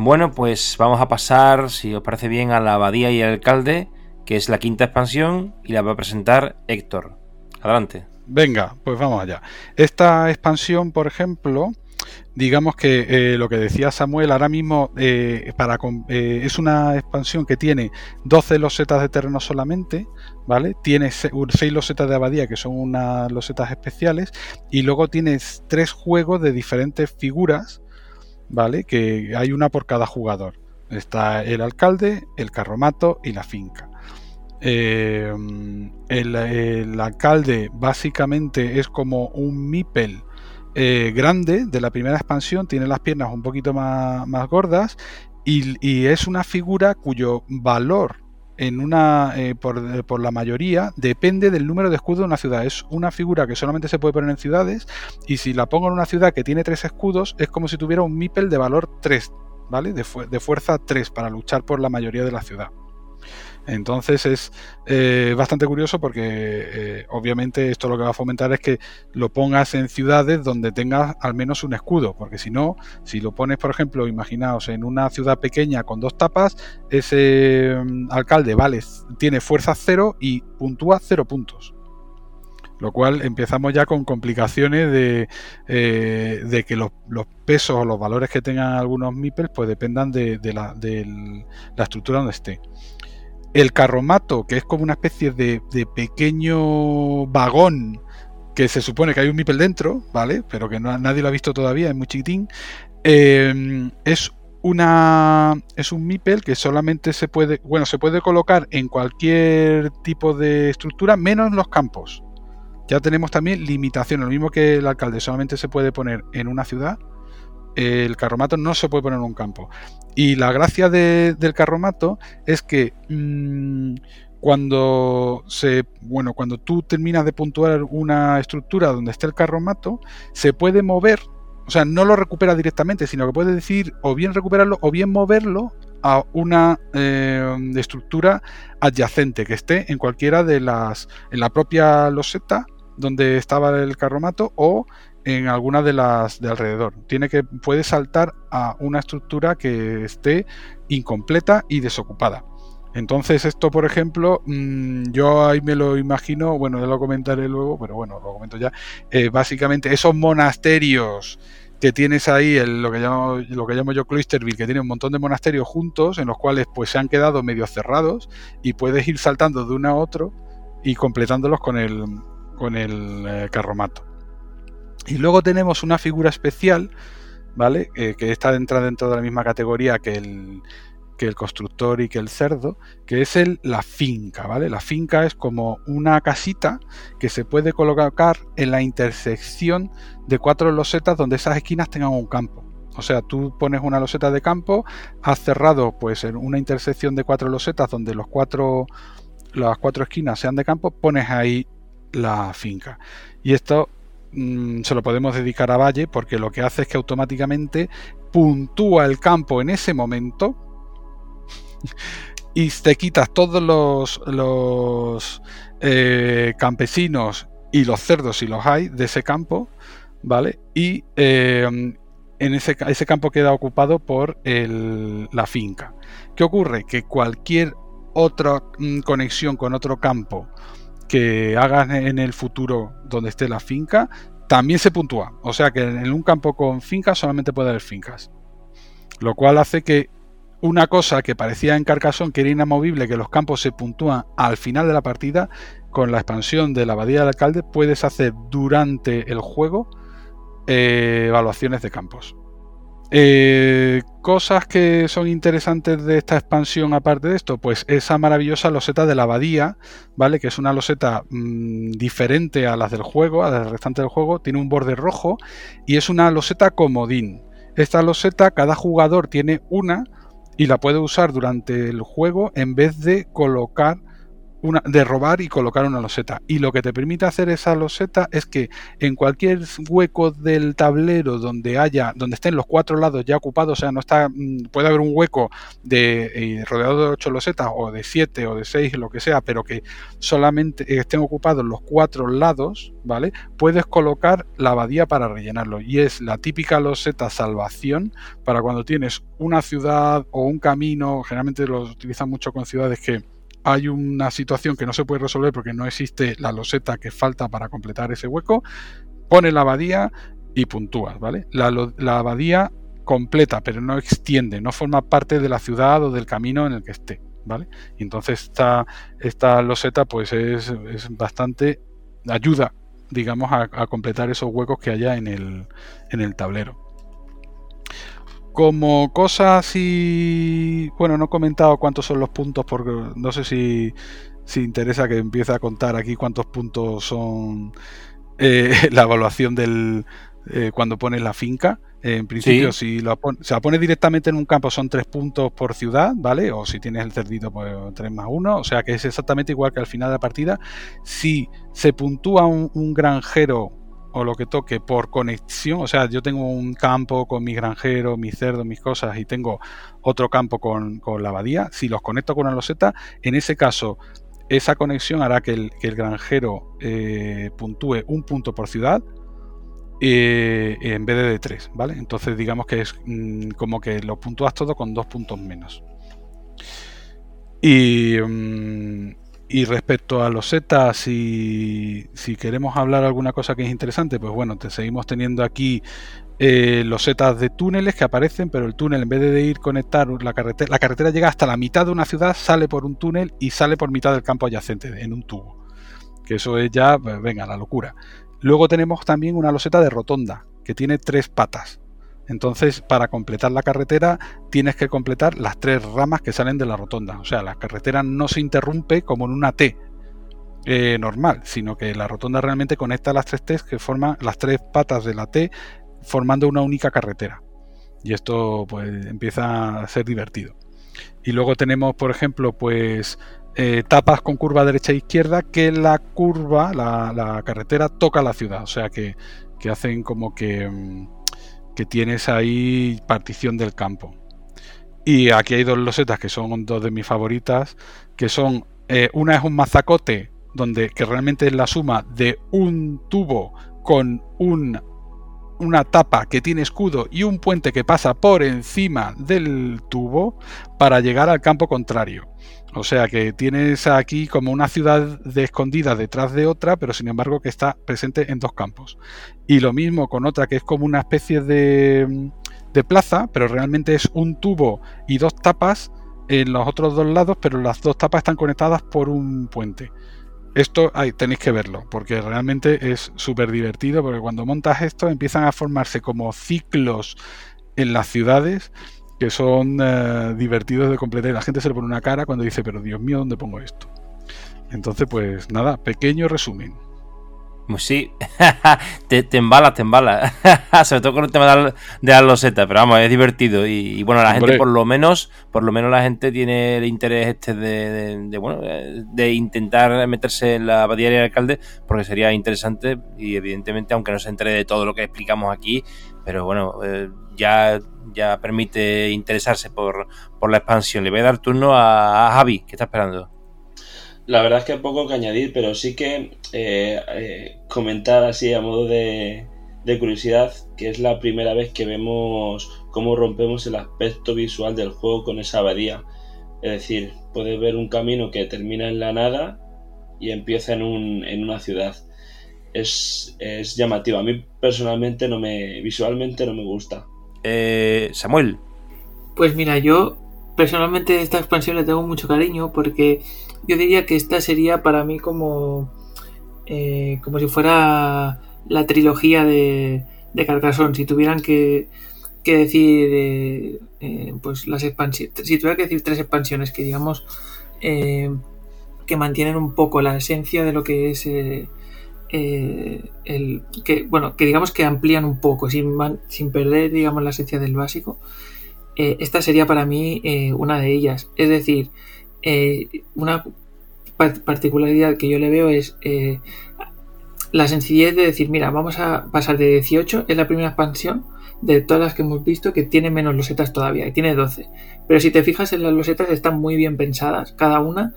Bueno, pues vamos a pasar, si os parece bien, a la abadía y el alcalde, que es la quinta expansión, y la va a presentar Héctor. Adelante. Venga, pues vamos allá. Esta expansión, por ejemplo, digamos que eh, lo que decía Samuel ahora mismo eh, para, eh, es una expansión que tiene 12 losetas de terreno solamente, ¿vale? Tiene 6 losetas de abadía que son unas losetas especiales y luego tienes tres juegos de diferentes figuras, ¿vale? Que hay una por cada jugador. Está el alcalde, el carromato y la finca. el, el, alcalde básicamente es como un mipel eh, grande de la primera expansión, tiene las piernas un poquito más, gordas y, es una figura cuyo valor en una eh, por, por, la mayoría depende del número de escudos de una ciudad. Es una figura que solamente se puede poner en ciudades y si la pongo en una ciudad que tiene tres escudos es como si tuviera un mipel de valor 3, ¿vale? De, de fuerza 3 para luchar por la mayoría de la ciudad. Entonces es eh, bastante curioso porque eh, obviamente esto lo que va a fomentar es que lo pongas en ciudades donde tengas al menos un escudo, porque si no, si lo pones, por ejemplo, imaginaos en una ciudad pequeña con dos tapas, ese mm, alcalde vale, tiene fuerza cero y puntúa cero puntos. Lo cual empezamos ya con complicaciones de, eh, que los, pesos o los valores que tengan algunos MIPES pues dependan de, la, de la estructura donde esté. El carromato, que es como una especie de, pequeño vagón que se supone que hay un Mipel dentro, ¿vale? Pero que nadie lo ha visto todavía, es muy chiquitín. Em, es una es un Mipel que solamente se puede, bueno, se puede colocar en cualquier tipo de estructura menos en los campos. Ya tenemos también limitación, lo mismo que el alcalde solamente se puede poner en una ciudad, el carromato no se puede poner en un campo. Y la gracia del carromato es que mm, cuando bueno, cuando tú terminas de puntuar una estructura donde esté el carromato, se puede mover, o sea, no lo recupera directamente, sino que puede decir o bien recuperarlo o bien moverlo a una eh, estructura adyacente que esté en cualquiera de las en la propia loseta donde estaba el carromato o en alguna de las de alrededor. Tiene que puede saltar a una estructura que esté incompleta y desocupada. Entonces esto, por ejemplo, mm, yo ahí me lo imagino, bueno, ya lo comentaré luego, pero bueno, lo comento ya. Eh, básicamente esos monasterios que tienes ahí, lo, que llamo, lo que llamo yo Cloisterville, que tiene un montón de monasterios juntos, en los cuales pues se han quedado medio cerrados y puedes ir saltando de uno a otro y completándolos con el, con el eh, carromato. Y luego tenemos una figura especial, ¿vale? Eh, que está dentro, dentro de la misma categoría que el, que el constructor y que el cerdo, que es el, la finca, ¿vale? La finca es como una casita que se puede colocar en la intersección de cuatro losetas donde esas esquinas tengan un campo. O sea, tú pones una loseta de campo, has cerrado pues en una intersección de cuatro losetas donde los cuatro, las cuatro esquinas sean de campo, pones ahí la finca. Y esto Mm, se lo podemos dedicar a Valle porque lo que hace es que automáticamente puntúa el campo en ese momento y te quitas todos los, los eh, campesinos y los cerdos si los hay de ese campo, ¿vale? Y eh, en ese, ese, campo queda ocupado por la finca. ¿Qué ocurre? Que cualquier otra mm, conexión con otro campo que hagas en el futuro donde esté la finca, también se puntúa. O sea que en un campo con fincas solamente puede haber fincas. Lo cual hace que una cosa que parecía en Carcassonne que era inamovible, que los campos se puntúan al final de la partida, con la expansión de la abadía del alcalde puedes hacer durante el juego eh, evaluaciones de campos. Eh, cosas que son interesantes de esta expansión aparte de esto, pues esa maravillosa loseta de la abadía, ¿vale? Que es una loseta mm, diferente a las del juego, a las del restante del juego, tiene un borde rojo y es una loseta comodín. Esta loseta cada jugador tiene una y la puede usar durante el juego en vez de colocar una, de robar y colocar una loseta. Y lo que te permite hacer esa loseta es que en cualquier hueco del tablero donde haya, donde estén los cuatro lados ya ocupados, o sea, no está, mm, puede haber un hueco de eh, rodeado de ocho losetas o de siete o de seis, lo que sea, pero que solamente estén ocupados los cuatro lados, ¿vale? Puedes colocar la abadía para rellenarlo. Y es la típica loseta salvación para cuando tienes una ciudad o un camino, generalmente lo utilizan mucho con ciudades que hay una situación que no se puede resolver porque no existe la loseta que falta para completar ese hueco, pone la abadía y puntúas, ¿vale? La, abadía completa, pero no extiende, no forma parte de la ciudad o del camino en el que esté, ¿vale? Y entonces esta, esta loseta pues es, bastante ayuda, digamos, a, a, completar esos huecos que haya en el, en el tablero. Como cosa así, bueno, no he comentado cuántos son los puntos porque no sé si, si interesa que empiece a contar aquí cuántos puntos son eh, la evaluación del eh, cuando pones la finca. en principio, si lo se la pone directamente en un campo son tres puntos por ciudad, ¿vale? O si tienes el cerdito, pues tres más uno. O sea que es exactamente igual que al final de la partida. Si se puntúa un granjero o lo que toque por conexión, o sea, yo tengo un campo con mis granjeros, mis cerdos, mis cosas y tengo otro campo con, la abadía, si los conecto con una loseta, en ese caso esa conexión hará que el, granjero eh, puntúe un punto por ciudad eh, en vez de tres, ¿vale? Entonces digamos que es mm, como que lo puntúas todo con dos puntos menos. Y, mm, y respecto a los zetas, si, queremos hablar alguna cosa que es interesante, pues bueno, te seguimos teniendo aquí eh, los zetas de túneles que aparecen, pero el túnel en vez de ir conectar la carretera, la carretera llega hasta la mitad de una ciudad, sale por un túnel y sale por mitad del campo adyacente en un tubo. Que eso es ya, pues, venga, la locura. Luego tenemos también una loseta de rotonda, que tiene tres patas. Entonces, para completar la carretera, tienes que completar las tres ramas que salen de la rotonda. O sea, la carretera no se interrumpe como en una T eh, normal, sino que la rotonda realmente conecta las tres T que forman las tres patas de la T formando una única carretera. Y esto pues empieza a ser divertido. Y luego tenemos, por ejemplo, pues eh, tapas con curva derecha e izquierda que la curva, la, carretera toca la ciudad. O sea que, que hacen como que... Que tienes ahí partición del campo. Y aquí hay dos losetas que son dos de mis favoritas, que son, eh, una es un mazacote, donde que realmente es la suma de un tubo con un, una tapa que tiene escudo y un puente que pasa por encima del tubo para llegar al campo contrario. O sea que tienes aquí como una ciudad de escondida detrás de otra, pero sin embargo que está presente en dos campos. Y lo mismo con otra que es como una especie de, de plaza, pero realmente es un tubo y dos tapas en los otros dos lados, pero las dos tapas están conectadas por un puente. Esto tenéis que verlo, porque realmente es súper divertido, porque cuando montas esto empiezan a formarse como ciclos en las ciudades que son eh, divertidos de completar. Y la gente se le pone una cara cuando dice, pero Dios mío, ¿dónde pongo esto? Entonces, pues nada, pequeño resumen. Pues sí, te, te embala, te embala. Sobre todo con el tema de, las losetas, pero vamos, es divertido. Y, bueno, la gente por lo menos, por lo menos la gente tiene el interés este de, bueno, de intentar meterse en la abadía del alcalde, porque sería interesante y evidentemente, aunque no se entere de todo lo que explicamos aquí, pero bueno, eh, ya ya permite interesarse por, la expansión. Le voy a dar turno a, Javi, ¿qué está esperando? La verdad es que poco que añadir, pero sí que eh, eh, comentar así a modo de, curiosidad que es la primera vez que vemos cómo rompemos el aspecto visual del juego con esa abadía. Es decir, puedes ver un camino que termina en la nada y empieza en, un, en una ciudad. Es, es llamativo. A mí personalmente no me, visualmente no me gusta. Eh, Samuel. Pues mira, yo personalmente esta expansión le tengo mucho cariño porque yo diría que esta sería para mí como, eh, como si fuera la trilogía de, de Carcassonne. Si tuvieran que, decir eh, pues las expansiones, si tuviera que decir tres expansiones que digamos que mantienen un poco la esencia de lo que es eh, que, bueno, que digamos que amplían un poco, sin, sin perder, digamos, la esencia del básico. Eh, esta sería para mí eh, una de ellas. Es decir, una particularidad que yo le veo es la sencillez de decir, mira, vamos a pasar de 18, es la primera expansión de todas las que hemos visto que tiene menos losetas todavía, y tiene 12. Pero si te fijas en las losetas están muy bien pensadas, cada una.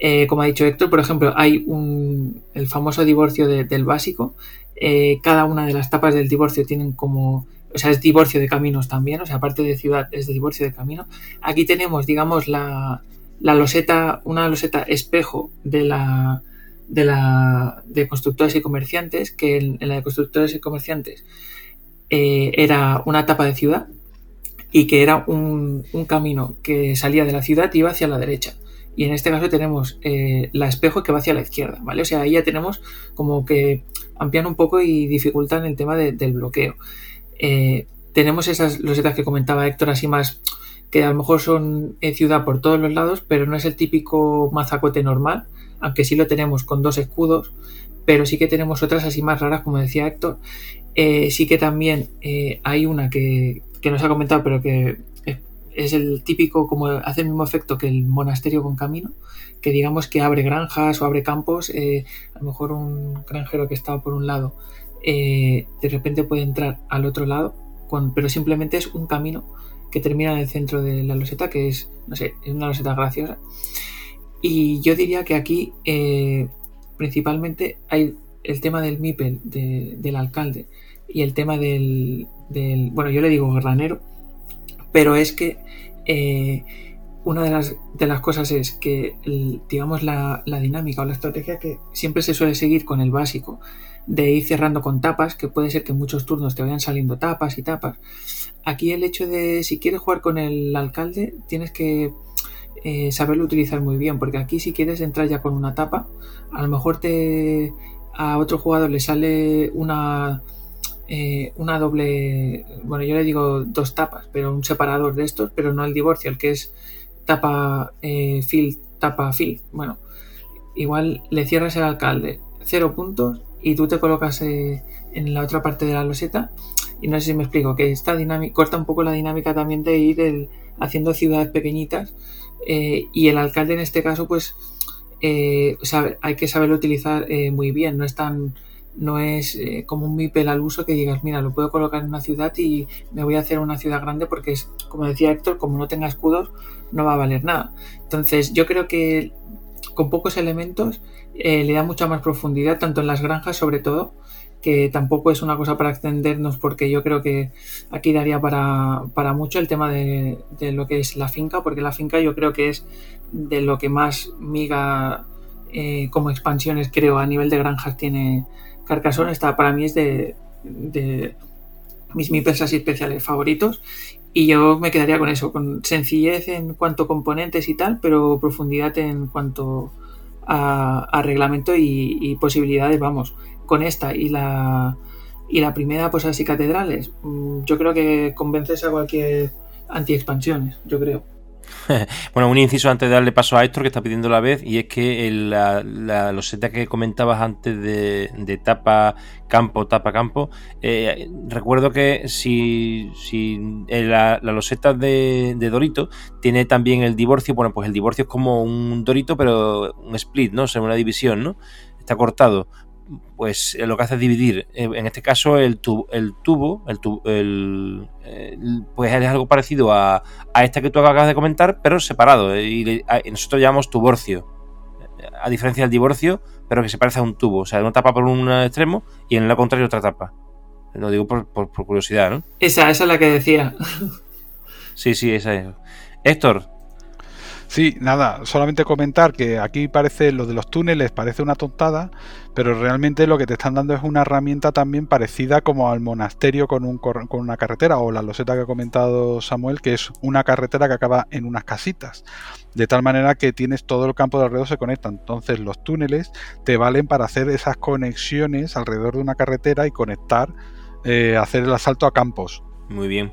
Eh, como ha dicho Héctor, por ejemplo, hay un, el famoso divorcio del básico. Eh, cada una de las tapas del divorcio tienen como o sea, es divorcio de caminos también, o sea, aparte de ciudad es de divorcio de camino. Aquí tenemos, digamos, la, la loseta, una loseta espejo de la de constructores y comerciantes, que en, la de constructores y comerciantes eh, era una tapa de ciudad y que era un, un, camino que salía de la ciudad y iba hacia la derecha. Y en este caso tenemos eh, la espejo que va hacia la izquierda, ¿vale? O sea, ahí ya tenemos como que amplían un poco y dificultan el tema del bloqueo. Eh, tenemos esas losetas que comentaba Héctor, así más que a lo mejor son en ciudad por todos los lados, pero no es el típico mazacote normal, aunque sí lo tenemos con dos escudos, pero sí que tenemos otras así más raras, como decía Héctor. Eh, sí que también eh, hay una que, que nos ha comentado, pero que es el típico, como hace el mismo efecto que el monasterio con camino, que digamos que abre granjas o abre campos, a lo mejor un granjero que estaba por un lado eh, de repente puede entrar al otro lado, pero simplemente es un camino que termina en el centro de la loseta, que es, no sé, es una loseta graciosa. Y yo diría que aquí eh, principalmente hay el tema del MIPEL del alcalde y el tema del, bueno, yo le digo granero, pero es que eh, una de las, de las cosas es que, digamos, la, la dinámica o la estrategia que siempre se suele seguir con el básico de ir cerrando con tapas, que puede ser que en muchos turnos te vayan saliendo tapas y tapas. Aquí el hecho de si quieres jugar con el alcalde, tienes que eh, saberlo utilizar muy bien, porque aquí si quieres entrar ya con una tapa, a lo mejor te a otro jugador le sale una eh, una doble, bueno yo le digo dos tapas, pero un separador de estos, pero no el divorcio, el que es tapa eh, tapa field. Bueno, igual le cierras el alcalde, cero puntos y tú te colocas eh, en la otra parte de la loseta y no sé si me explico, que esta dinámica corta un poco la dinámica también de ir haciendo ciudades pequeñitas eh, y el alcalde en este caso pues eh, hay que saberlo utilizar muy bien, no es tan no es como un mipel al uso que digas, mira, lo puedo colocar en una ciudad y me voy a hacer una ciudad grande porque es, como decía Héctor, como no tenga escudos, no va a valer nada. Entonces, yo creo que con pocos elementos eh, le da mucha más profundidad, tanto en las granjas sobre todo, que tampoco es una cosa para extendernos porque yo creo que aquí daría para, para mucho el tema de, lo que es la finca, porque la finca yo creo que es de lo que más miga eh, como expansiones creo a nivel de granjas tiene Carcassonne, esta para mí es de, de mis así especiales favoritos y yo me quedaría con eso, con sencillez en cuanto a componentes y tal, pero profundidad en cuanto a, reglamento y, posibilidades, vamos, con esta y la, y la primera, pues así catedrales, mm, yo creo que convences a cualquier anti-expansiones, yo creo. bueno, un inciso antes de darle paso a Héctor que está pidiendo la vez y es que la, la loseta que comentabas antes de, tapa campo, tapa campo, eh, recuerdo que si, si la, loseta de, de, Dorito tiene también el divorcio, bueno, pues el divorcio es como un Dorito pero un split, ¿no? O sea, una división, ¿no? Está cortado pues eh, lo que hace es dividir, eh, en este caso el, tubo, el tubo, el, pues es algo parecido a, a esta que tú acabas de comentar, pero separado, eh, y, nosotros llamamos tuborcio, a diferencia del divorcio, pero que se parece a un tubo, o sea, una tapa por un extremo y en el contrario otra tapa. Lo digo por, por, por curiosidad, ¿no? Esa, esa es la que decía. Sí, sí, esa es. Héctor, Sí, nada, solamente comentar que aquí parece lo de los túneles parece una tontada, pero realmente lo que te están dando es una herramienta también parecida como al monasterio con, un, con una carretera o la loseta que ha comentado Samuel, que es una carretera que acaba en unas casitas. De tal manera que tienes todo el campo de alrededor se conecta. Entonces los túneles te valen para hacer esas conexiones alrededor de una carretera y conectar, eh, hacer el asalto a campos. Muy bien.